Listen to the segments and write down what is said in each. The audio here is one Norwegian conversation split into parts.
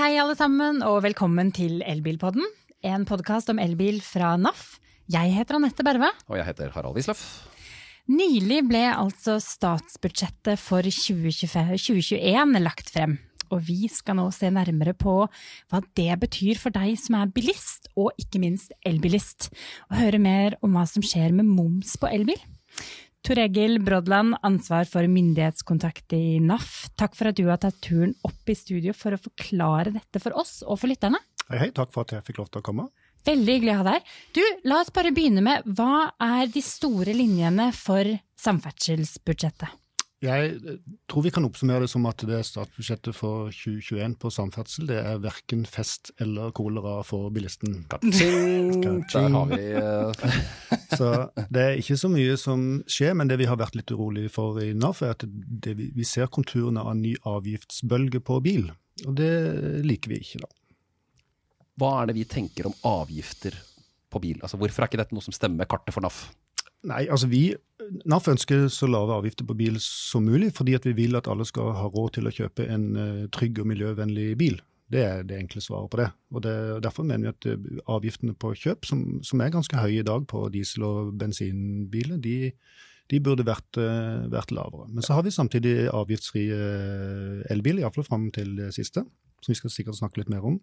hei alle sammen, og velkommen til Elbilpodden. En podkast om elbil fra NAF. Jeg heter Anette Berve. Og jeg heter Harald Wisløff. Nylig ble altså statsbudsjettet for 2021 lagt frem. Og vi skal nå se nærmere på hva det betyr for deg som er bilist, og ikke minst elbilist. Og høre mer om hva som skjer med moms på elbil. Tor Egil Brodland, ansvar for myndighetskontakt i NAF. Takk for at du har tatt turen opp i studio for å forklare dette for oss og for lytterne. Hei, hei. Takk for at jeg fikk lov til å komme. Veldig hyggelig å ha deg her. Du, la oss bare begynne med hva er de store linjene for samferdselsbudsjettet? Jeg eh, tror vi kan oppsummere det som at det statsbudsjettet for 2021 på samferdsel. Det er verken fest eller kolera for bilisten. Der har vi uh... Så det er ikke så mye som skjer, men det vi har vært litt urolig for i NAF, er at det, vi ser konturene av en ny avgiftsbølge på bil. Og det liker vi ikke, da. Hva er det vi tenker om avgifter på bil? Altså, hvorfor er ikke dette noe som stemmer med kartet for NAF? Nei, altså vi, NAF ønsker så lave avgifter på bil som mulig, fordi vi vil at alle skal ha råd til å kjøpe en uh, trygg og miljøvennlig bil. Det er det enkle svaret på det. Og det, Derfor mener vi at uh, avgiftene på kjøp, som, som, er ganske høye i dag på diesel- og bensinbiler, de, de burde vært, uh, vært, lavere. Men så har vi samtidig avgiftsfrie elbiler, iallfall fram til det siste, som vi skal sikkert snakke litt mer om.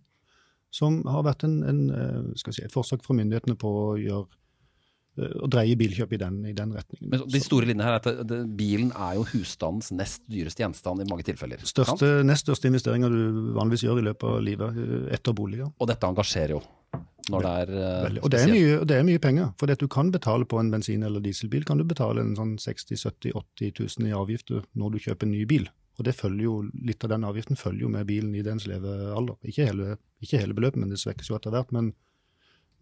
Som har vært en, en, si, et forsøk fra myndighetene på å gjøre Eh, å dreie bilkjøp i den, i den retningen. Men de store linjene her er at det, Bilen er jo husstandens nest dyreste gjenstand i mange tilfeller. Største, nest største investeringer du vanligvis gjør i løpet av livet eh, etter boliger. Og dette engasjerer jo. Når det er og det er, mye, det er, mye, penger. For du kan betale på en bensin- eller dieselbil, kan du betale en sånn 60 70 80 000 i avgifter når du kjøper en ny bil. Og det følger jo, Litt av den avgiften følger jo med bilen i dens levealder. Ikke hele, ikke hele beløpet, men det svekkes jo etter hvert. men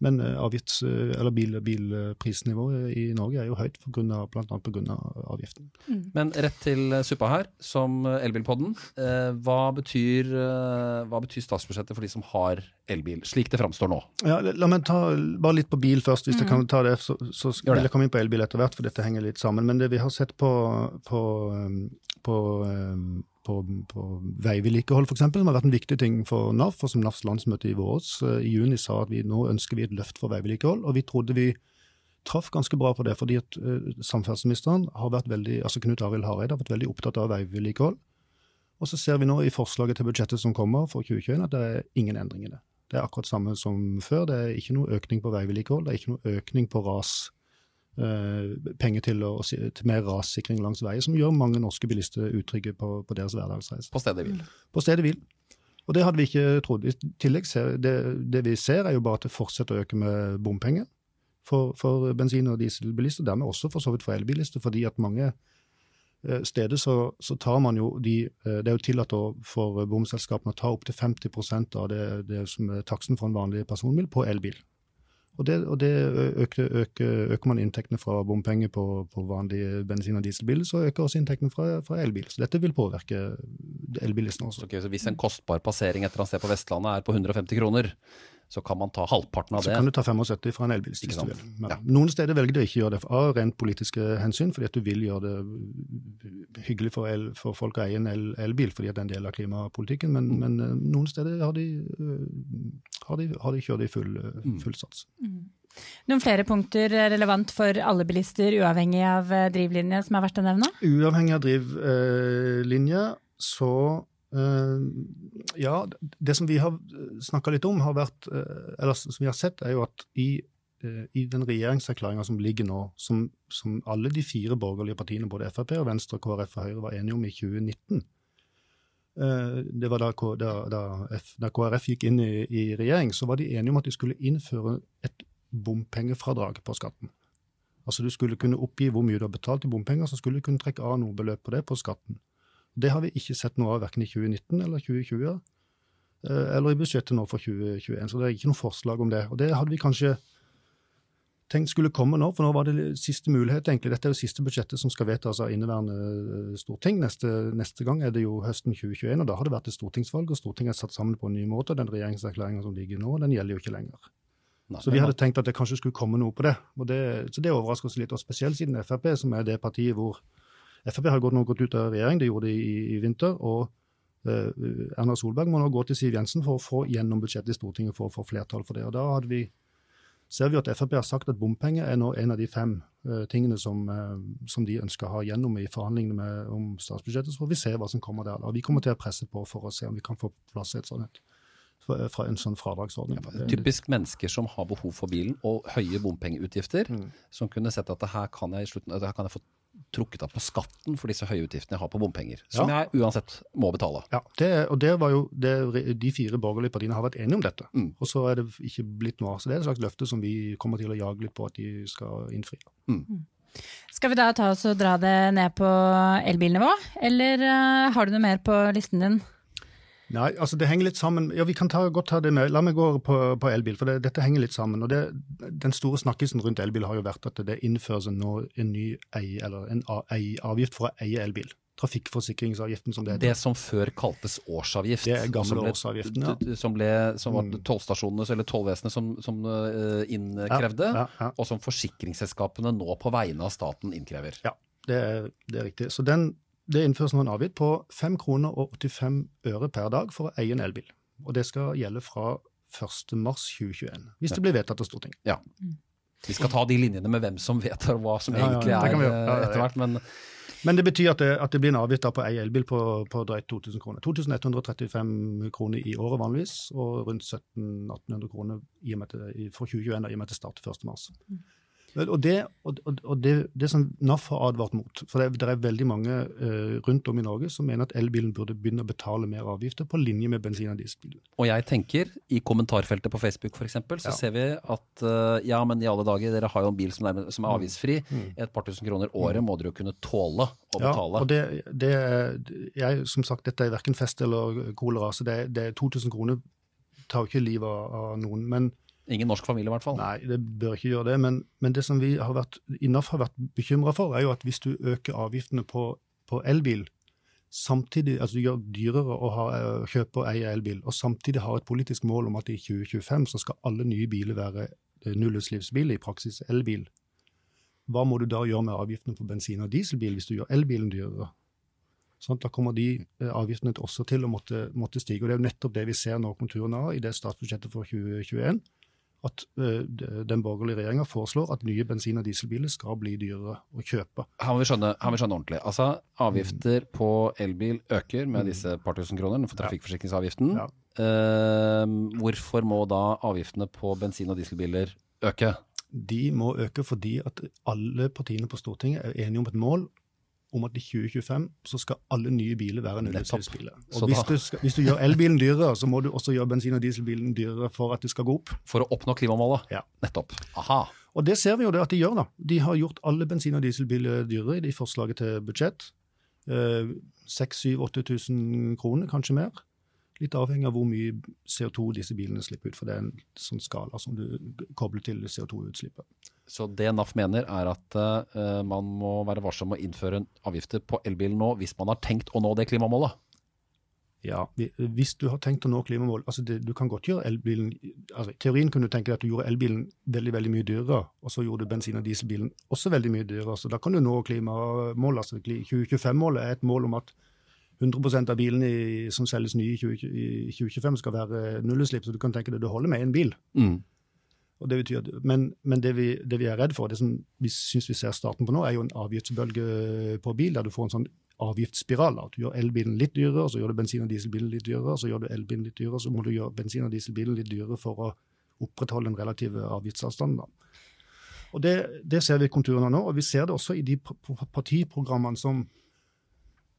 men eh, avgifts, eh, eller bil, bilprisnivået i Norge er jo høyt bl.a. pga. avgiften. Mm. Men rett til suppa her, som Elbilpodden. Eh, hva betyr, hva betyr, statsbudsjettet for de som har elbil, slik det framstår nå? Ja, la meg ta bare litt på bil først. Hvis mm. jeg kan ta det, så, så vil jeg komme inn på elbil etter hvert, for dette henger litt sammen. Men det vi har sett på, på, på på, på veivedlikehold f.eks., som har vært en viktig ting for NAF, og som NAFs landsmøte i våres eh, i juni sa at vi nå ønsker vi et løft for veivedlikehold. Og vi trodde vi traff ganske bra på det, fordi at uh, samferdselsministeren har vært veldig, altså Knut Arild Hareide har vært veldig opptatt av veivedlikehold. Og så ser vi nå i forslaget til budsjettet som kommer for 2021 at det er ingen endring i det. Det er akkurat samme som før. Det er ikke noe økning på veivedlikehold, det er ikke noe økning på ras penger til, å, til, mer rassikring langs veier, som gjør mange norske bilister utrygge på, på deres hverdagsreise. På stedet hvil. På stedet hvil. Og det hadde vi ikke trodd. I tillegg ser, det, det, vi ser, er jo bare at det fortsetter å øke med bompenger for, for bensin- og dieselbilister, dermed også for så vidt for elbilister, fordi at mange eh, steder så, så, tar man jo de eh, Det er jo tillatt for bomselskapene å ta opptil 50% av det, det som er taksten for en vanlig personbil på elbil. Og det, og det øker, øker, øker, man inntektene fra bompenger på, på vanlige bensin- og dieselbiler, så øker også inntektene fra, fra elbil. Så dette vil påvirke elbilistene også. Okay, så hvis en kostbar passering et eller annet sted på Vestlandet er på 150 kroner, så kan man ta halvparten av det. Så kan du ta 75 fra en elbil. hvis du vil. Ja. Noen steder velger du ikke å gjøre det av rent politiske hensyn, fordi at du vil gjøre det hyggelig for, el, for folk å eie en el, elbil, fordi at det er en del av klimapolitikken. Men, mm. men eh, noen steder har de, eh, har de, har de kjørt det i full, eh, mm. full sats. Mm. Noen flere punkter relevant for alle bilister, uavhengig av drivlinje, som er verdt å nevne? Uavhengig av drivlinje, så ja, det som vi har snakka litt om, har vært, eh, eller som vi har sett, er jo at i, eh, i den regjeringserklæringa som ligger nå, som, som, alle de fire borgerlige partiene, både Frp, og Venstre, KrF og Høyre, var enige om i 2019 Det var da, da, da, da KrF gikk inn i, i, regjering, så var de enige om at de skulle innføre et bompengefradrag på skatten. Altså Du skulle kunne oppgi hvor mye du har betalt i bompenger, så skulle du kunne trekke av noe beløp på det på skatten. Det har vi ikke sett noe av verken i 2019 eller 2020, eh, eller i budsjettet nå for 2021. Så det er ikke noe forslag om det. Og det hadde vi kanskje tenkt skulle komme nå, for nå var det siste mulighet. egentlig. Dette er jo siste budsjettet som skal vedtas av inneværende eh, storting. Neste, neste, gang er det jo høsten 2021, og da har det vært et stortingsvalg, og Stortinget er satt sammen på en ny måte. Den regjeringserklæringa som ligger nå, den gjelder jo ikke lenger. Nei, så vi hadde tenkt at det kanskje skulle komme noe på det. Det så det overrasker oss litt, og spesielt siden Frp, som er det partiet hvor Frp har nå gått ut av regjering, det gjorde de i, i vinter. og Eh, Erna Solberg må nå gå til Siv Jensen for å få gjennom budsjettet i Stortinget for å få flertall for det. Og da vi, ser vi at Frp har sagt at bompenger er nå en av de fem uh, tingene som, uh, som, de ønsker å ha gjennom i forhandlingene med, om statsbudsjettet. Så får vi se hva som kommer der. Og vi kommer til å presse på for å se om vi kan få plass et sånt fra en sånn fradragsordning. Ja, typisk mennesker som har behov for bilen og høye bompengeutgifter, mm. som kunne sett at her kan jeg i slutten, her kan jeg få trukket av på skatten for disse høye utgiftene jeg har på bompenger. Som ja. jeg uansett må betale. Ja, det, og det var jo det, De fire borgerlige partiene har vært enige om dette. Mm. Og så er det ikke blitt noe av. Så det er et slags løfte som vi kommer til å jage litt på at de skal innfri. Mm. mm. Skal vi da ta oss og dra det ned på elbilnivå, eller uh, har du noe mer på listen din? Nei, altså det henger litt sammen. Ja, vi kan ta, godt ta det med. La meg gå på, på elbil, for det, dette henger litt sammen. Og det, Den store snakkisen rundt elbil har jo vært at det innføres nå en ny ei, eller en avgift for å eie elbil. Trafikkforsikringsavgiften, som det heter. Det som før kaltes årsavgift. Det er gamle ble, årsavgiften, ja. Som, ble, som var mm. tollstasjonene, eller tollvesenet, som, som uh, innkrevde. Ja, ja, ja. Og som forsikringsselskapene nå på vegne av staten innkrever. Ja, det er, det er riktig. Så den det innføres nå en avgift på 5 kroner og 85 øre per dag for å eie en elbil. Og det skal gjelde fra 1.3.2021, hvis det blir vedtatt av Stortinget. Ja. Vi skal ta de linjene med hvem som vedtar hva som ja, egentlig er ja, etter hvert, men men det betyr at det, at det blir en avgift på ei elbil på, på drøyt 2000 kroner. 2135 kroner i året vanligvis, og rundt 1700-1800 kroner for 2021 i og med at det starter 1.3. Og det, og, og det, det som NAF har advart mot, for det, det er veldig mange uh, rundt om i Norge som mener at elbilen burde begynne å betale mer avgifter på linje med bensin- og dieselbilen. Og jeg tenker, i kommentarfeltet på Facebook f.eks., så ja. ser vi at uh, ja, men i alle dager, dere har jo en bil som er, som er mm. avgiftsfri. Mm. Et par tusen kroner året mm. må dere jo kunne tåle å betale. Ja, og det, det jeg, som sagt, dette er verken fest eller kolera, så det, det 2000 kroner tar jo ikke livet av noen. men Ingen norsk familie, i hvert fall. Nei, det bør ikke gjøre det. Men, men det som vi har vært, INAF har vært bekymra for, er jo at hvis du øker avgiftene på, på elbil, samtidig, altså du gjør dyrere å ha, eh, kjøpe og eie elbil, og samtidig har et politisk mål om at i 2025 så skal alle nye biler være eh, nullutslippsbiler, i praksis elbil. Hva må du da gjøre med avgiftene på bensin- og dieselbil hvis du gjør elbilen dyrere? Sånn, da kommer de eh, avgiftene også til å måtte, måtte, stige. og Det er jo nettopp det vi ser nå konturene av i det statsbudsjettet for 2021 at uh, den borgerlige regjeringa foreslår at nye bensin- og dieselbiler skal bli dyrere å kjøpe. Her må vi skjønne, vi skjønne ordentlig. Altså, Avgifter mm. på elbil øker med mm. disse par tusen kroner for trafikkforsikringsavgiften. Ja. Uh, hvorfor må da avgiftene på bensin- og dieselbiler øke? De må øke fordi at alle partiene på Stortinget er enige om et mål om at i 2025 så skal alle nye biler være nullutslippsbiler. Og hvis du, skal, hvis du, gjør elbilen dyrere, så må du også gjøre bensin- og dieselbilen dyrere for at det skal gå opp. For å oppnå klimamålet? Ja. Nettopp. Aha. Og det ser vi jo det at de gjør. da. De har gjort alle bensin- og dieselbiler dyrere i de forslaget til budsjett. Eh, 6000-8000 kroner, kanskje mer. Litt avhengig av hvor mye CO2 disse bilene slipper ut, for det er en sånn skala som du kobler til CO2-utslippet. Så det NAF mener er at uh, man må være varsom med å innføre avgifter på elbilen nå hvis man har tenkt å nå det klimamålet? Ja, hvis du har tenkt å nå klimamål altså det, Du kan godt gjøre elbilen altså I teorien kunne du tenke deg at du gjorde elbilen veldig veldig mye dyrere, og så gjorde du bensin- og dieselbilen også veldig mye dyrere. Så da kan du nå klimamålet. Altså 2025-målet er et mål om at 100% av bilene som selges nye i, 2025 skal være nullutslipp. Så du kan tenke deg at du holder med én bil. Mm. Det betyr, men, men det, vi, det, vi, er redd for, det som vi syns vi ser starten på nå, er jo en avgiftsbølge på bil, der du får en sånn avgiftsspiral. At du gjør elbilen litt dyrere, så gjør du bensin- og dieselbilen litt dyrere, så gjør du elbilen litt dyrere, så må du gjøre bensin- og dieselbilen litt dyrere for å opprettholde den relative avgiftsavstanden. Og det, det, ser vi konturene av nå, og vi ser det også i de partiprogrammene som,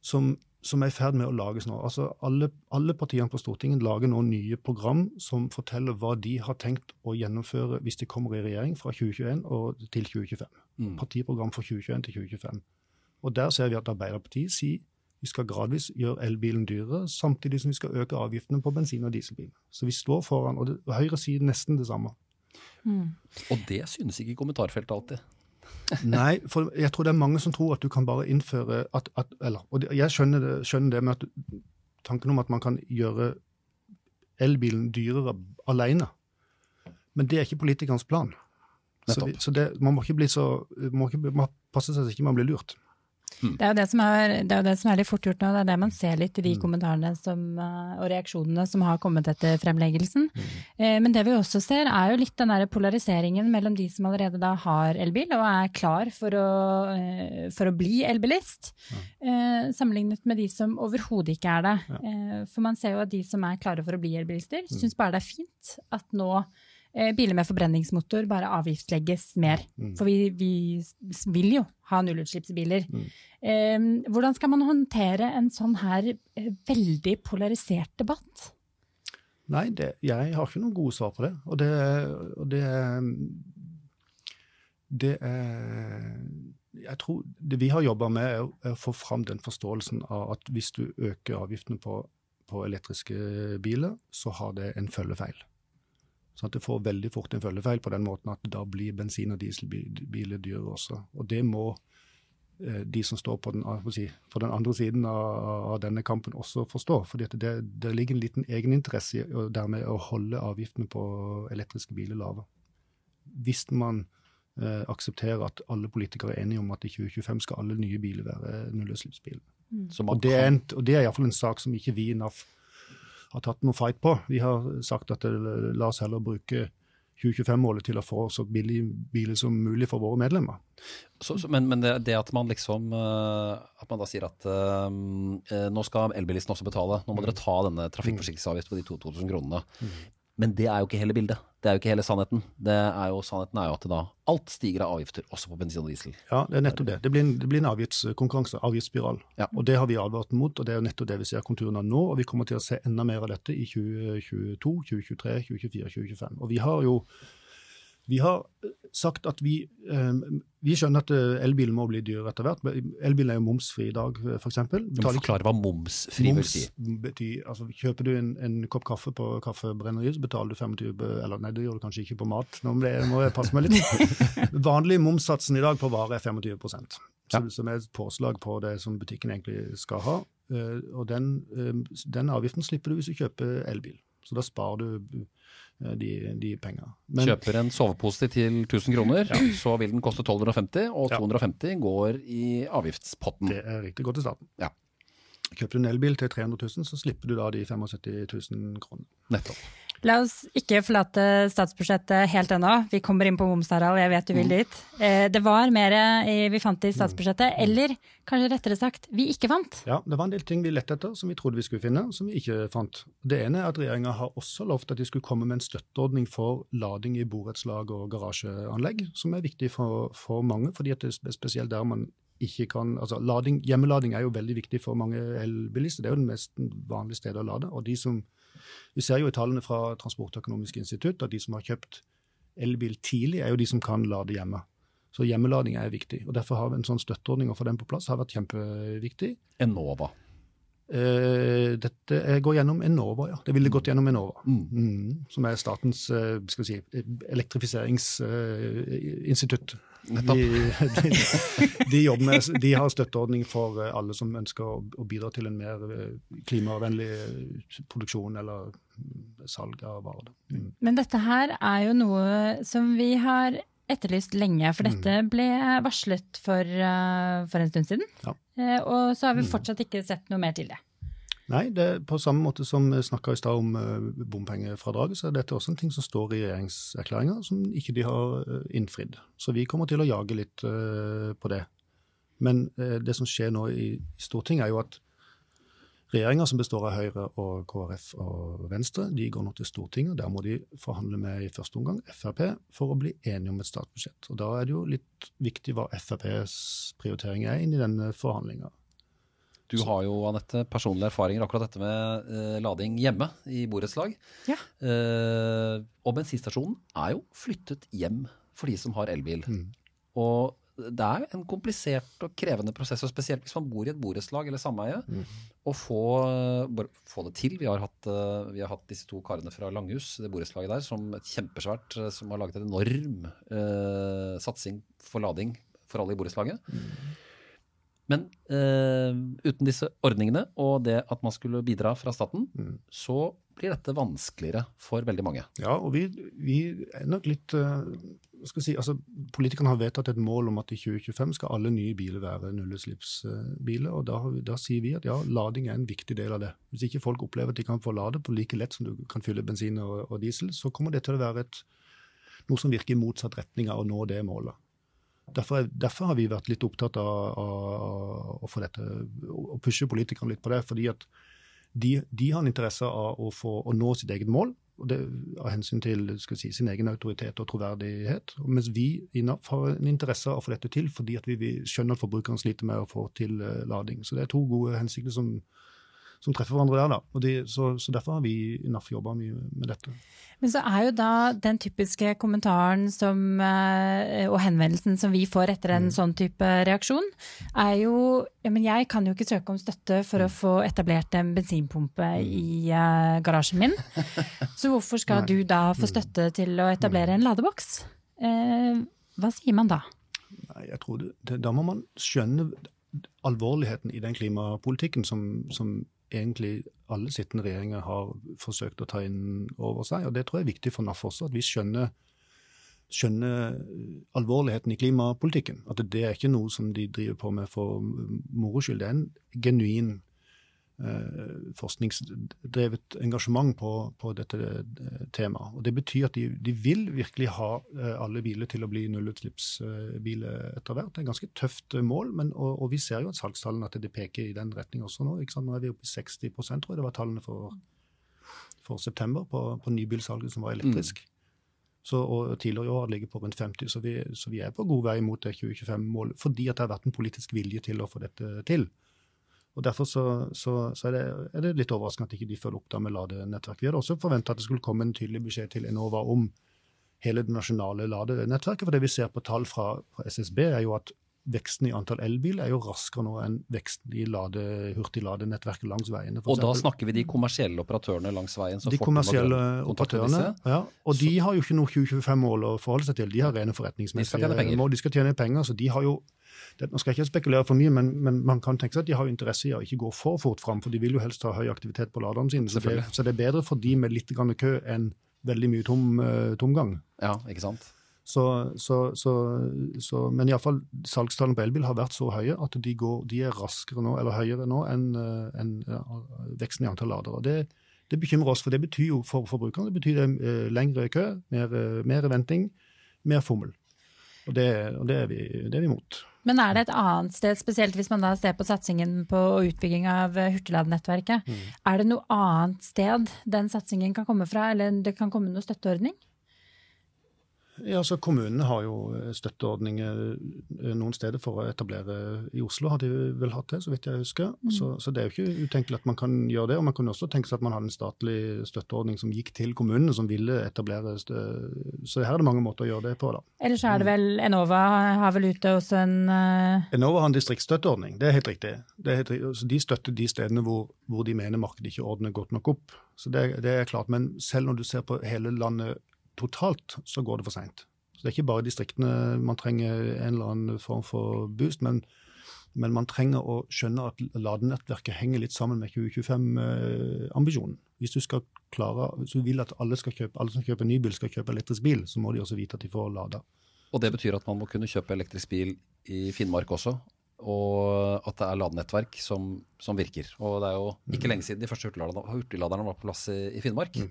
som som er i ferd med å lages nå. Altså alle, alle, partiene på Stortinget lager nå nye program som forteller hva de har tenkt å gjennomføre hvis de kommer i regjering fra 2021 og til 2025. Mm. Partiprogram for 2021 til 2025. Og Der ser vi at Arbeiderpartiet sier vi skal gradvis gjøre elbilen dyrere, samtidig som vi skal øke avgiftene på bensin- og dieselbil. Så vi står foran, og det, Høyre sier nesten det samme. Mm. Og det synes ikke i kommentarfeltet alltid. Nei, for jeg tror det er mange som tror at du kan bare innføre at, at eller, Og jeg skjønner det, skjønner det med at tanken om at man kan gjøre elbilen dyrere alene. Men det er ikke politikernes plan. Så, vi, så det, man må ikke bli så, må ikke, man passe seg så ikke man blir lurt. Mm. Det, er det, er, det, er jo det som er litt fort gjort nå, det er det man ser litt i de mm. kommentarene som, eh, og reaksjonene som har kommet etter fremleggelsen. Mm. Eh, men det vi også ser, er jo litt den der polariseringen mellom de som allerede da har elbil og er klar for å, eh, for å bli elbilist, eh, sammenlignet med de som overhodet ikke er det. Eh, for man ser jo at de som er klare for å bli elbilister, syns bare det er fint at nå biler med forbrenningsmotor bare avgiftslegges mer. Mm. For vi, vi, vil jo ha nullutslippsbiler. Mm. Eh, hvordan skal man håndtere en sånn her eh, veldig polarisert debatt? Nei, det, jeg har ikke noen gode svar på det. Og det, og det, det er Jeg tror det vi har jobba med, er å få fram den forståelsen av at hvis du øker avgiftene på, på elektriske biler, så har det en følgefeil. Så at det får veldig fort en følgefeil på den måten at da blir bensin- og dieselbiler dyrere også. Og det må eh, de som står på den, si, på den, andre siden av, av, denne kampen også forstå. fordi det, det, ligger en liten egeninteresse i og dermed å holde avgiftene på elektriske biler lave. Hvis man eh, aksepterer at alle politikere er enige om at i 2025 skal alle nye biler være nullutslippsbiler. Mm. Og, er og det er iallfall en sak som ikke vi i NAF har tatt noen fight på. Vi har sagt at det, la oss heller bruke 2025-målet til å få så billig biler som mulig for våre medlemmer. Så, så, men, men det, det, at man liksom uh, at man da sier at uh, nå skal elbilistene også betale, nå må dere ta denne trafikkforsikringsavgift på de 2000 kronene. Mm. Men det er jo ikke hele bildet. Det er jo ikke hele sannheten. Det Er jo, sannheten er jo at da alt stiger av avgifter, også på bensin og diesel. Ja, det er nettopp det. Det blir en, det blir en avgiftskonkurranse, avgiftsspiral. Ja. Og det har vi advart mot, og det er jo nettopp det vi ser konturene av nå. Og vi kommer til å se enda mer av dette i 2022, 2023, 2024, 2025. Og vi har jo vi har eh, sagt at vi, eh, vi skjønner at eh, elbilen må bli dyrere etter hvert. Elbilen er jo momsfri i dag, f.eks. Du må forklare hva momsfri moms vil altså, kjøper du en, en, kopp kaffe på kaffebrenneriet, så betaler du 25 Eller nei, det gjør du kanskje ikke på mat. Nå må jeg passe meg litt. Vanlig momssatsen i dag på varer er 25 så, ja. som er et påslag på det som butikken egentlig skal ha. Og den, den avgiften slipper du hvis du kjøper elbil. Så da sparer du de, de, de Men, Kjøper en sovepose til 1000 kroner, ja. så vil den koste 1250, og 250 ja. går i avgiftspotten. Det er riktig godt til staten. Ja. Kjøper du en elbil til 300 000, så slipper du da de 75 000 kronene. Nettopp. La oss ikke forlate statsbudsjettet helt ennå. Vi kommer inn på moms, Harald. Jeg vet du vil mm. dit. Eh, det var mer vi fant i statsbudsjettet, mm. eller kanskje rettere sagt, vi ikke fant? Ja, det var en del ting vi lette etter som vi trodde vi skulle finne, som vi ikke fant. Det ene er at regjeringa har også lovt at de skulle komme med en støtteordning for lading i borettslag og garasjeanlegg, som er viktig for, for mange, fordi det er spesielt der man ikke kan altså lading, Hjemmelading er jo veldig viktig for mange elbilister. Det er jo det mest vanlige stedet å lade. og de som vi ser jo i tallene fra Transportøkonomisk institutt at de som har kjøpt elbil tidlig, er jo de som kan lade hjemme. Så hjemmelading er viktig. og Derfor har vi en sånn støtteordning og få den på plass har vært kjempeviktig. Enova. Eh, dette går gjennom Enova, ja. Det ville gått gjennom Enova. Mm. Mm, som er statens eh, si, elektrifiseringsinstitutt. Eh, de, de, de, med, de, har støtteordning for eh, alle som ønsker å, å bidra til en mer eh, klimavennlig produksjon eller salg av varer. Mm. Men dette her er jo noe som vi har etterlyst lenge, for dette mm. ble varslet for, for en stund siden. Ja. Og så har vi mm. fortsatt ikke sett noe mer til det. Nei, det på samme måte som vi snakka i stad om uh, bompengefradraget, så er dette også en ting som står i regjeringserklæringa som ikke de har uh, innfridd. Så vi kommer til å jage litt uh, på det. Men det som skjer nå i Stortinget, er jo at regjeringa, som består av Høyre og KrF og Venstre, de går nå til Stortinget. Der må de forhandle med i første omgang Frp for å bli enige om et statsbudsjett. Og Da er det jo litt viktig hva FrPs prioritering er inn i denne forhandlinga. Du har jo Annette, personlige erfaringer akkurat dette med uh, lading hjemme i borettslag. Ja. Uh, og bensinstasjonen er jo flyttet hjem for de som har elbil. Mm. Og det er en komplisert og krevende prosess, og spesielt hvis man bor i et borettslag eller sameie. Mm. Å få, få, det til. Vi har, hatt, uh, vi har, hatt, disse to karene fra Langhus, det borettslaget der, som et kjempesvært, som har laget en enorm satsing for lading for alle i borettslaget. Mm. Men uh, uten disse ordningene og det at man skulle bidra fra staten, mm. så blir dette vanskeligere for veldig mange. Ja, og vi, vi er nok litt uh, skal si, altså, Politikerne har vedtatt et mål om at i 2025 skal alle nye biler være nullutslippsbiler. og da, da, sier vi at ja, lading er en viktig del av det. Hvis ikke folk opplever at de kan få lade på like lett som du kan fylle bensin og, og diesel, så kommer det til å være et, noe som virker i motsatt retning av å nå det målet. Derfor, derfor, har vi vært litt opptatt av, av, få dette, å pushe politikerne litt på det. fordi at de, de har en interesse av å, få, å nå sitt eget mål og det, av hensyn til si, sin egen autoritet og troverdighet. Mens vi i NAF har en interesse av å få dette til, fordi vi, vi, skjønner at forbrukerne sliter med å få til uh, lading. Så det er to gode hensikter som, som treffer hverandre der. da. De, så, så, Derfor har vi i NAF jobba mye med dette. Men så er jo da den typiske kommentaren som, eh, og henvendelsen som vi får etter en mm. sånn type reaksjon, er jo ja, men jeg kan jo ikke søke om støtte for å mm. få etablert en bensinpumpe mm. i uh, garasjen min. Så hvorfor skal du da få mm. støtte til å etablere en ladeboks? Uh, hva sier man da? Nei, jeg tror det, Da må man skjønne alvorligheten i den klimapolitikken som, som egentlig alle sittende regjeringer har forsøkt å ta inn over seg. og Det tror jeg er viktig for NAF også, at vi skjønner, skjønner alvorligheten i klimapolitikken. At det er ikke noe som de driver på med for moro skyld. Det er en genuin forskningsdrevet engasjement på, på, dette eh, temaet. Og Det betyr at de, de, vil virkelig ha eh, alle biler til å bli nullutslippsbiler etter hvert. Det er et ganske tøft mål, men, og, og, vi ser jo at salgstallene at det peker i den retning også nå. Nå er vi oppe i 60 tror jeg det var tallene for, for september på, på nybilsalget som var elektrisk. Mm. Så, og tidligere i år ligger på rundt 50, så vi, så vi er på god vei mot det 2025-målet. Fordi at det har vært en politisk vilje til å få dette til. Og Derfor så, så, så er, det, er, det, litt overraskende at ikke de følger opp da med ladenettverk. Vi hadde også forventa at det skulle komme en tydelig beskjed til Enova om hele det nasjonale ladenettverket. For det vi ser på tall fra, fra SSB, er jo at veksten i antall elbiler er jo raskere nå enn veksten i lade, hurtigladenettverket langs veiene. Og da snakker vi de kommersielle operatørene langs veien? de kommersielle operatørene, ja. Og de har jo ikke noe 2025-mål å forholde seg til. De har rene forretningsmessige mål. De skal tjene penger. Så de har jo det, Nå skal jeg ikke spekulere for mye, men, men, man kan tenke seg at de har interesse i å ikke gå for fort fram, for de vil jo helst ha høy aktivitet på laderne sine. Så det, så det, er bedre for de med litt kø enn veldig mye tom, uh, tomgang. Ja, ikke sant? Så, så, så, så, men iallfall salgstallene på elbil har vært så høye at de, går, de er raskere nå, eller høyere nå enn en, ja, veksten i antall ladere. Det, det, bekymrer oss, for det betyr jo for forbrukerne det betyr det, uh, lengre kø, mer, uh, mer venting, mer fommel. Og det, og det, er vi, det er vi imot. Men er det et annet sted, spesielt hvis man da ser på satsingen på utbygging av hurtigladenettverket, mm. er det noe annet sted den satsingen kan komme fra, eller det kan komme noe støtteordning? Ja, så Kommunene har jo eh, støtteordninger eh, noen steder for å etablere I Oslo har de vel hatt det, så vidt jeg husker. Mm. Så, så, det er jo ikke utenkelig at man kan gjøre det. og Man kan også tenke seg at man hadde en statlig støtteordning som gikk til kommunene, som ville etablere Så her er det mange måter å gjøre det på. da. Ellers er det vel Enova har vel ute også en uh... Enova har en distriktsstøtteordning, det er helt riktig. Er helt riktig. Så de støtter de stedene hvor, hvor de mener markedet ikke ordner godt nok opp. Så det, det er klart. Men selv når du ser på hele landet totalt så går det for seint. Så det er ikke bare distriktene man trenger en eller annen form for boost, men, men man trenger å skjønne at ladenettverket henger litt sammen med 2025-ambisjonen. Hvis du skal klare, hvis du vil at alle, kjøpe, alle som kjøper ny bil, skal kjøpe elektrisk bil, så må de også vite at de får lada. Og det betyr at man må kunne kjøpe elektrisk bil i Finnmark også? og at det er ladenettverk som, som, virker. Og det er jo ikke lenge siden de første hurtigladerne var på plass i, i Finnmark. Mm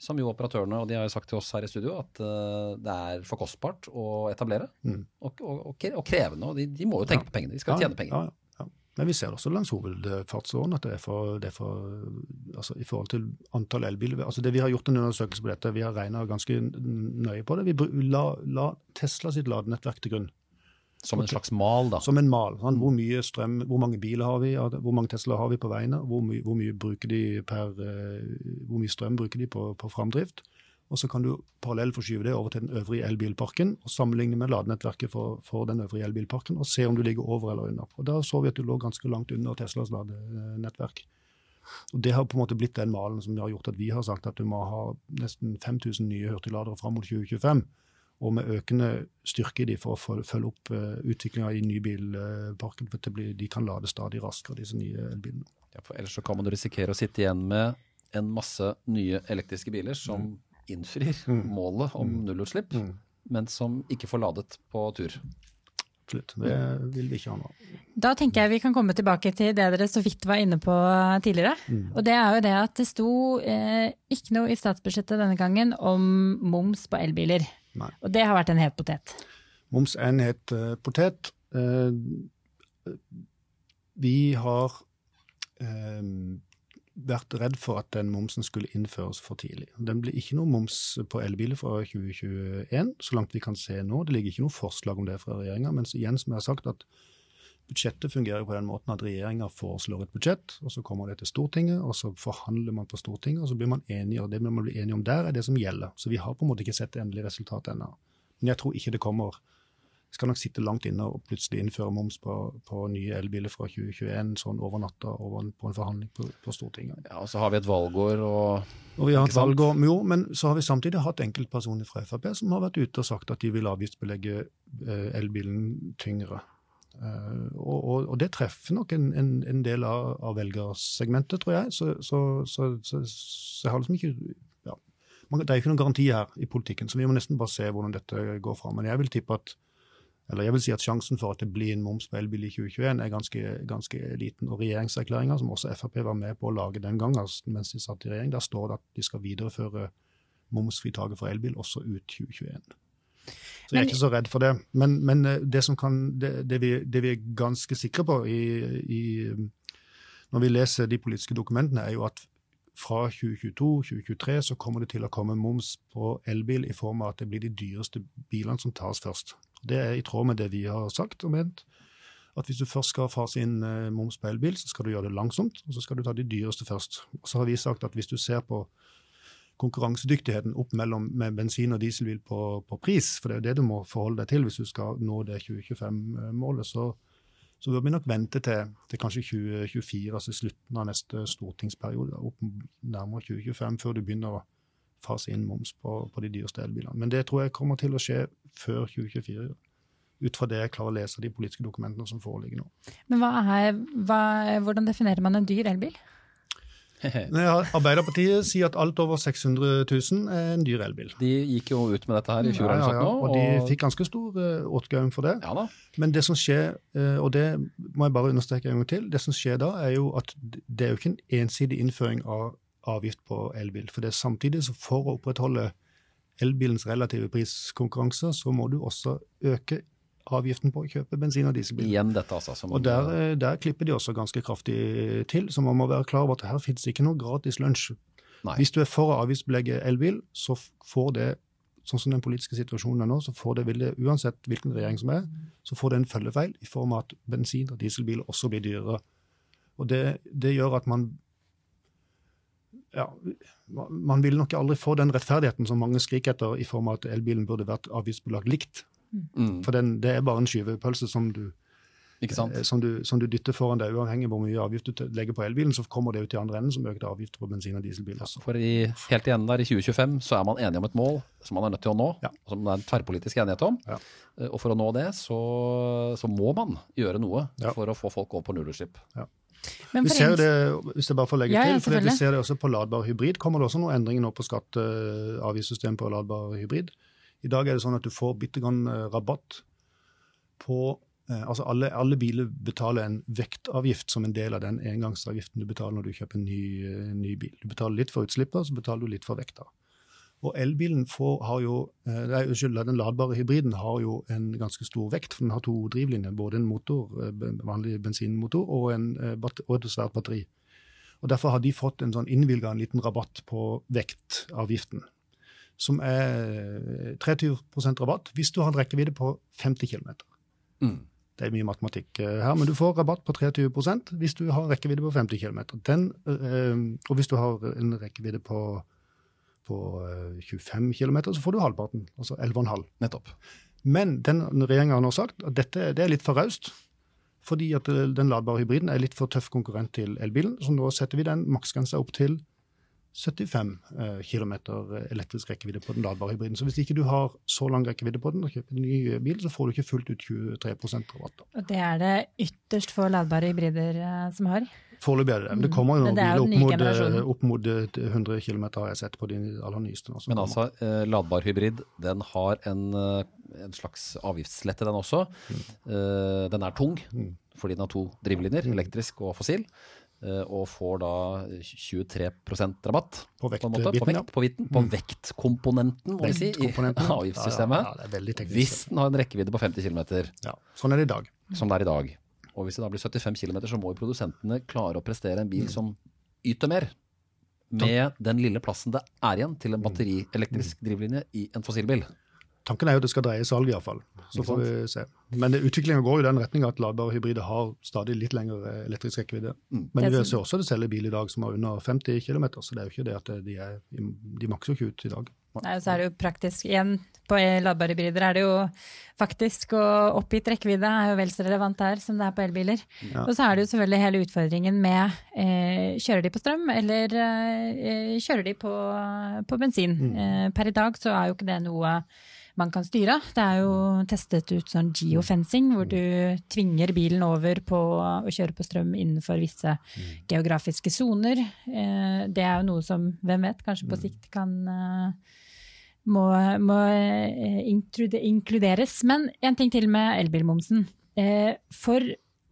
som jo operatørene, og de har jo sagt til oss her i studio, at uh, det er for kostbart å etablere. Mm. Og, og, og, krevende. og de, de, må jo tenke ja. på pengene. De skal ja, tjene penger. Ja, ja, Men vi ser også langs hovedfartsåren at det er for, det er for altså I forhold til antall elbiler altså det Vi har gjort en undersøkelse på dette. Vi har regna ganske nøye på det. Vi la, la Tesla sitt ladenettverk til grunn. Som en slags mal, da? Som en mal. Sånn, hvor mye strøm, hvor mange biler har vi, hvor mange Tesla har vi på veiene, hvor, my, hvor mye, bruker de per, uh, hvor mye strøm bruker de på, på framdrift. Og så kan du parallellforskyve det over til den øvrige elbilparken og sammenligne med ladenettverket for, for, den øvrige elbilparken og se om du ligger over eller under. Og Da så vi at du lå ganske langt under Teslas ladenettverk. Og Det har på en måte blitt den malen som har gjort at vi har sagt at du må ha nesten 5000 nye hurtigladere fram mot 2025 og med økende styrke i de for å følge opp uh, eh, utviklinga i nybilparken. For blir, de kan lade stadig raskere, disse nye elbilene. Ja, for Ellers så kan man risikere å sitte igjen med en masse nye elektriske biler som mm. innfrir mm. målet om mm. nullutslipp. Mm. men som ikke får ladet på tur. Absolutt. Det vil vi ikke ha nå. Da tenker jeg vi kan komme tilbake til det dere så vidt var inne på tidligere. Mm. Og det er jo det at det sto eh, ikke noe i statsbudsjettet denne gangen om moms på elbiler. Nei. Og det har vært en het potet. Moms er en het uh, potet. Uh, vi har uh, vært redd for at den momsen skulle innføres for tidlig. Den blir ikke noe moms på elbiler fra 2021, så langt vi kan se nå. Det ligger ikke noe forslag om det fra regjeringa. Men igjen, som jeg har sagt, at budsjettet fungerer på den måten at regjeringa foreslår et budsjett, og så kommer det til Stortinget, og så forhandler man på Stortinget, og så blir man enige, og det man blir enige om der, er det som gjelder. Så vi har på en måte ikke sett det endelige resultatet ennå. Men jeg tror ikke det kommer skal nok sitte langt inne og plutselig innføre moms på, på nye elbiler fra 2021 sånn over natta over på en forhandling på, på, Stortinget. Ja, og Så har vi et valgår og Og vi har et valgår, Jo, men så har vi samtidig hatt enkeltpersoner fra Frp som har vært ute og sagt at de vil avgiftsbelegge eh, elbilen tyngre. Uh, og, og, og, det treffer nok en, en, en del av, av, velgersegmentet, tror jeg. Så, så, så, så, jeg har liksom ikke ja. Det er ikke noen garanti her i politikken, så vi må nesten bare se hvordan dette går fram. Men jeg vil tippe at eller jeg vil si at Sjansen for at det blir en moms på elbil i 2021 er ganske, ganske liten. Og Regjeringserklæringa, som også Frp var med på å lage den gangen altså, mens de satt i regjering, der står det at de skal videreføre momsfritaket for elbil også ut 2021. Så jeg er ikke så redd for det. Men, men eh, det, kan, det, det, vi, det, vi, er ganske sikre på i, i, når vi leser de politiske dokumentene, er jo at fra 2022-2023 så kommer det til å komme moms på elbil i form av at det blir de dyreste bilene som tas først. Det er i tråd med det vi har sagt og ment. At hvis du først skal fase inn eh, moms på elbil, så skal du gjøre det langsomt, og så skal du ta de dyreste først. Og så har vi sagt at hvis du ser på konkurransedyktigheten opp mellom med bensin- og dieselbil på, på, pris, for det er jo det du må forholde deg til hvis du skal nå det 2025-målet, så, så bør vi nok vente til, til, kanskje 2024, altså slutten av neste stortingsperiode, opp nærmere 2025, før du begynner å fase inn moms på, på de dyreste elbilene. Men det tror jeg kommer til å skje før 2024 ut fra det jeg klarer å lese de politiske dokumentene som foreligger nå. Men hva er, hva, Hvordan definerer man en dyr elbil? Nei, Arbeiderpartiet sier at alt over 600 000 er en dyr elbil. De gikk jo ut med dette her i fjor. Ja, ja, ja. Og, og de fikk ganske stor åtgaum for det. Ja. Men det som skjer, uh, og det må jeg bare understreke en gang til, det som skjer da, er jo at det er jo ikke en ensidig innføring av avgift på elbil. For det er samtidig så for å opprettholde elbilens relative priskonkurranse, så må du også øke avgiften på å kjøpe bensin- og dieselbil. Igjen dette altså. og der, eh, der, klipper de også ganske kraftig til, så man må være klar over at her finnes ikke noe gratis lunsj. Nei. Hvis du er for å avgiftsbelegge elbil, så får det sånn som den politiske situasjonen er nå, så får det, vil det, uansett hvilken regjering som er, så får det en følgefeil i form av at bensin- og dieselbiler også blir dyrere. Og det, det gjør at man ja, man vil nok aldri få den rettferdigheten som mange skriker etter, i form av at elbilen burde vært avgiftsbelagt likt. Mm. For den, det er bare en skyvepølse som du, eh, som, du, som du, dytter foran deg. Uavhengig av hvor mye avgift du legger på elbilen, så kommer det ut i andre enden som økte avgifter på bensin- og dieselbiler. Ja, for i, helt igjen der i 2025 så er man enige om et mål som man er nødt til å nå, ja. som det er en tverrpolitisk enighet om. Ja. Eh, og for å nå det, så, så må man gjøre noe for å få folk over på nullutslipp. Ja. Vi ser det, hvis jeg bare får legge ja, til, for vi ser det også på ladbar hybrid. Kommer det også noen endringer nå på skatteavgiftssystemet på ladbar hybrid? I dag er det sånn at du får bitte grann eh, rabatt på eh, Altså alle, alle, biler betaler en vektavgift som en del av den engangsavgiften du betaler når du kjøper en ny, en ny bil. Du betaler litt for utslippet, så betaler du litt for vekta. Og elbilen får, har jo, eh, nei, unnskyld, den ladbare hybriden har jo en ganske stor vekt, for den har to drivlinjer. Både en motor, eh, vanlig bensinmotor og, en, eh, og et svært batteri. Og Derfor har de fått en sånn innvilga en liten rabatt på vektavgiften. Som er 23% rabatt hvis du har en rekkevidde på 50 km. Mm. Det er mye matematikk her, men du får rabatt på 23% hvis du har en rekkevidde på 50 km. Den, og hvis du har en rekkevidde på på 25 eh, km, så får du halvparten, altså 11,5. Nettopp. Men den regjeringa har nå sagt at dette det er litt for raust. Fordi at eh, den ladbare hybriden er litt for tøff konkurrent til elbilen. Så nå setter vi den maksgrensa opp til 75 eh, km elektrisk rekkevidde på den ladbare hybriden. Så hvis ikke du har så lang rekkevidde på den og kjøper en ny bil, så får du ikke fullt ut 23% rabatt. Og det er det ytterst få ladbare hybrider eh, som har? Foreløpig er det det. Men det kommer jo noen biler opp mot, eh, opp mot, 100 km har jeg sett på de aller nyeste. Men altså, eh, ladbar hybrid, den har en, en slags avgiftslette, den også. Mm. Den er tung, mm. fordi den har to drivlinjer, mm. elektrisk og fossil. Eh, og får da 23 rabatt på, vekt, på, måte, på, vekt, på, vitten, på mm. vektkomponenten, må vi si, i avgiftssystemet. Ja, ja, hvis den har en rekkevidde på 50 km. Ja, sånn er det i dag. Som det er i dag. Og hvis det da blir 75 km, så må jo produsentene klare å prestere en bil mm. som yter mer. Med den lille plassen det er igjen til en mm. batterielektrisk drivlinje i en fossilbil. Tanken er jo at det skal dreie salg, iallfall. Så får vi se. Men utviklinga går i den retninga at ladbare hybrider har stadig litt lengre elektrisk rekkevidde. Mm. Men vi ser også det selger bil i dag som har under 50 km, så det er jo ikke det at de, er, de makser jo ikke ut i dag. Nei, så er det jo praktisk igjen. På ladbare hybrider er det jo faktisk og oppgitt rekkevidde er jo vel så relevant der som det er på elbiler. Ja. Og så er det jo selvfølgelig hele utfordringen med eh, kjører de på strøm eller eh, kjører de på, på bensin. Mm. Eh, per i dag så er jo ikke det noe man kan styre. Det er jo testet ut sånn geofencing, hvor du tvinger bilen over på å kjøre på strøm innenfor visse geografiske soner. Eh, det er jo noe som, hvem vet, kanskje på sikt kan eh, må, må eh, inkluderes. Men en ting til med elbilmomsen. For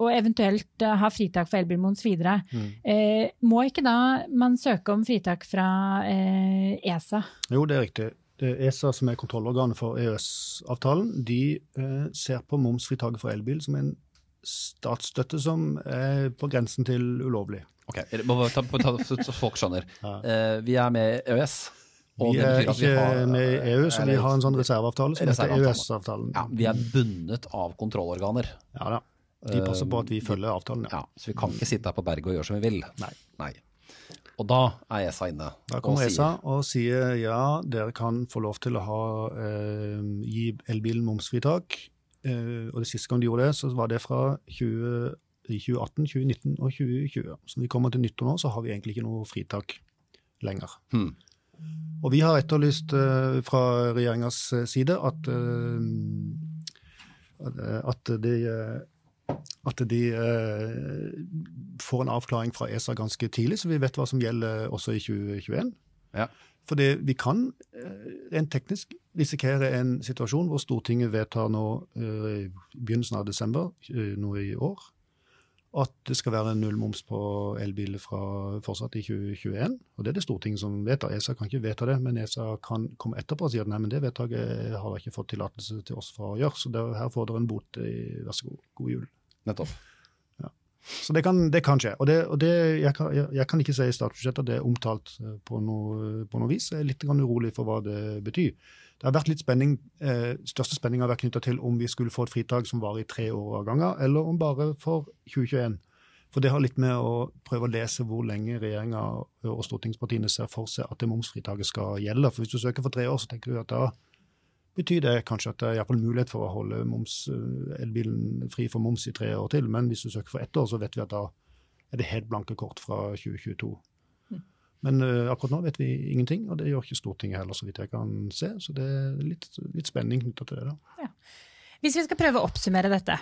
og eventuelt ha fritak for elbilmoms videre. Mm. Eh, må ikke da man søke om fritak fra eh, ESA? Jo, det er riktig. ESA, som er kontrollorganet for EØS-avtalen, de eh, ser på momsfritaket for elbil som en statsstøtte som er på grensen til ulovlig. Ok, ta, ta, Så folk skjønner. Ja. Eh, vi er med i EØS. vi er ikke vi har, med i EU, så vi har en sånn reserveavtale som heter EØS-avtalen. Ja, vi er bundet av kontrollorganer. Ja da. De passer på at vi følger avtalen. Ja. ja Så vi kan ikke sitte her på berget og gjøre som vi vil. Nei. Nei. Og da er ESA inne. Da kommer ESA og sier ja, dere kan få lov til å ha, eh, gi elbilen momsfritak. Eh, og det siste gang de gjorde det, så var det fra 20, 2018, 2019 og 2020. Så når vi kommer til nyttår nå, så har vi egentlig ikke noe fritak lenger. Hmm. Og vi har etterlyst eh, fra regjeringas side at, eh, at de at de eh, får en avklaring fra ESA ganske tidlig, så vi vet hva som gjelder også i 2021. Ja. For vi kan eh, rent teknisk risikere en situasjon hvor Stortinget vedtar nå eh, i begynnelsen av desember eh, nå i år at det skal være nullmoms på elbiler fra fortsatt i 2021. Og Det er det Stortinget som vedtar. ESA kan ikke vedta det, men ESA kan komme etterpå og si at nei, men det vedtaket har de ikke fått tillatelse til oss for å gjøre. Så det, her får dere en bot. Vær så god. God jul. Nettopp. Ja. Så det kan, det kan, skje. Og, det, og det, jeg, kan, jeg, jeg, kan, ikke si i statsbudsjettet at det er omtalt eh, på noe, på noe vis. Jeg er litt urolig for hva det betyr. Det har vært litt spenning, eh, Største spenning har vært knytta til om vi skulle få et fritak som varer i tre år av gangen, eller om bare for 2021. For det har litt med å prøve å lese hvor lenge regjeringa og stortingspartiene ser for seg at det momsfritaket skal gjelde. For hvis du søker for tre år, så tenker du at da betyr det kanskje at det er mulighet for å holde moms, eh, elbilen fri for moms i tre år til. Men hvis du søker for ett år, så vet vi at da er det helt blanke kort fra 2022. Men uh, akkurat nå vet vi ingenting, og det gjør ikke Stortinget heller, så vidt jeg kan se. Så det er litt, litt spenning knytta til det. da. Ja. Hvis vi skal prøve å oppsummere dette.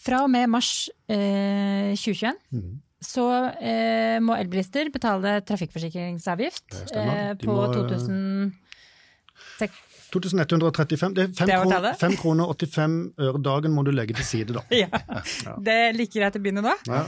Fra og med mars eh, 2021 mm. så eh, må elbilister betale trafikkforsikringsavgift eh, på må, 2000 2135. Det er 5 kroner, 5 85 øre dagen må du legge til side, da. ja. ja. Det er like greit å begynne nå. Ja.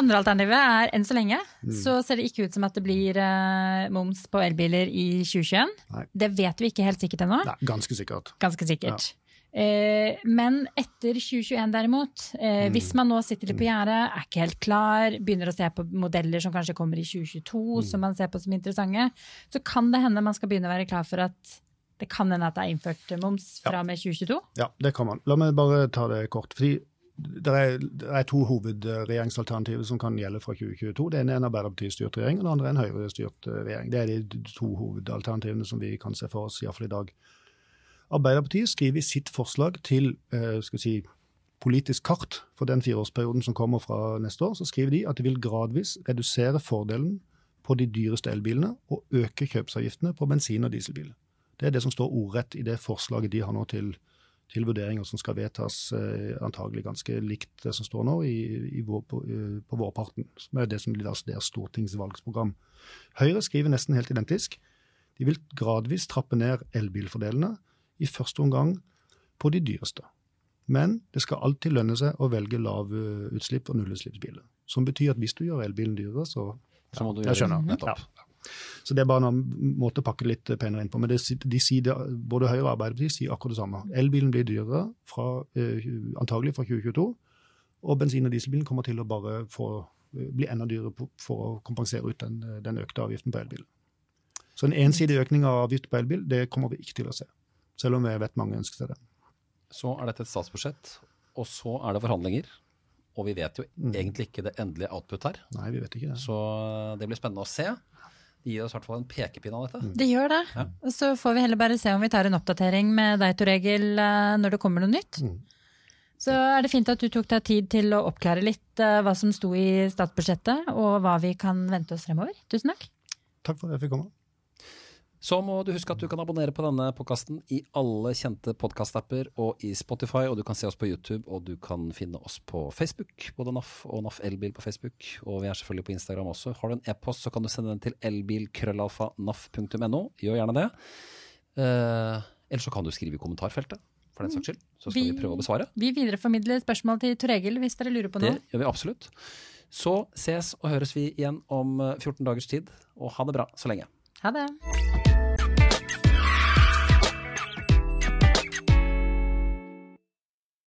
Andre alternativet er enn så lenge mm. så ser det ikke ut som at det blir uh, moms på elbiler i 2021. Nei. Det vet vi ikke helt sikkert ennå. Ganske sikkert. Ganske sikkert. Ja. Eh, men etter 2021 derimot, eh, mm. hvis man nå sitter litt på gjerdet, er ikke helt klar, begynner å se på modeller som kanskje kommer i 2022 mm. som man ser på som interessante, så kan det hende man skal begynne å være klar for at det kan hende at det er innført moms fra og med 2022? Ja, det kan man. La meg bare ta det kort. fordi det er, er, to hovedregjeringsalternativer som kan gjelde fra 2022. Det ene er en Arbeiderparti-styrt regjering, og det andre er en Høyre-styrt regjering. Det er de to hovedalternativene som vi kan se for oss, iallfall i dag. Arbeiderpartiet skriver i sitt forslag til eh, si, politisk kart for den fireårsperioden som kommer fra neste år, så skriver de at de vil gradvis redusere fordelen på de dyreste elbilene og øke kjøpsavgiftene på bensin- og dieselbiler. Det er det som står ordrett i det forslaget de har nå til, til vurderinger som skal vedtas eh, antagelig ganske likt det som står nå i, i vår, på, eh, på vårparten. Som er det som blir altså deres stortingsvalgsprogram. Høyre skriver nesten helt identisk. De vil gradvis trappe ned elbilfordelene, i første omgang på de dyreste. Men det skal alltid lønne seg å velge lavutslipp- og nullutslippsbiler. Som betyr at hvis du gjør elbilen dyrere, så, Så må du jeg skjønner. nettopp. Så det er bare en måte å pakke det litt penere inn på. Men det, de sier både Høyre og Arbeiderpartiet sier akkurat det samme. Elbilen blir dyrere fra, eh, antagelig fra 2022. Og bensin- og dieselbilen kommer til å bare få, eh, bli enda dyrere for å kompensere ut den, den økte avgiften på elbilen. Så en ensidig økning av avgift på elbil det kommer vi ikke til å se. Selv om jeg vet mange ønsker seg det. Så er dette et statsbudsjett, og så er det forhandlinger. Og vi vet jo Mm. egentlig ikke det endelige output her, Nei, vi vet ikke det. så det blir spennende å se. Det gir oss i hvert fall en pekepinn av dette. Det gjør det. Ja. Og så får vi heller bare se om vi tar en oppdatering med deg, Tor Egil, eh, når det kommer noe nytt. Mm. Så er det fint at du tok deg tid til å oppklare litt eh, hva som sto i statsbudsjettet, og hva vi kan vente oss fremover. Tusen takk. Takk for at jeg fikk komme. Så må du huske at du kan abonnere på denne podkasten i alle kjente podkastapper og i Spotify, og du kan se oss på YouTube, og du kan finne oss på Facebook, både NAF og NAF Elbil på Facebook, og vi er selvfølgelig på Instagram også. Har du en e-post, så kan du sende den til elbilkrøllalfa.naf.no. Gjør gjerne det. Eh, eller så kan du skrive i kommentarfeltet, for den saks skyld. Så skal vi, Vi- prøve å besvare. Vi videreformidler spørsmål til Tor Egil hvis dere lurer på Det noe. gjør vi absolutt. Så ses og høres vi igjen om eh, 14 dagers tid, og ha det bra så lenge. Ha det.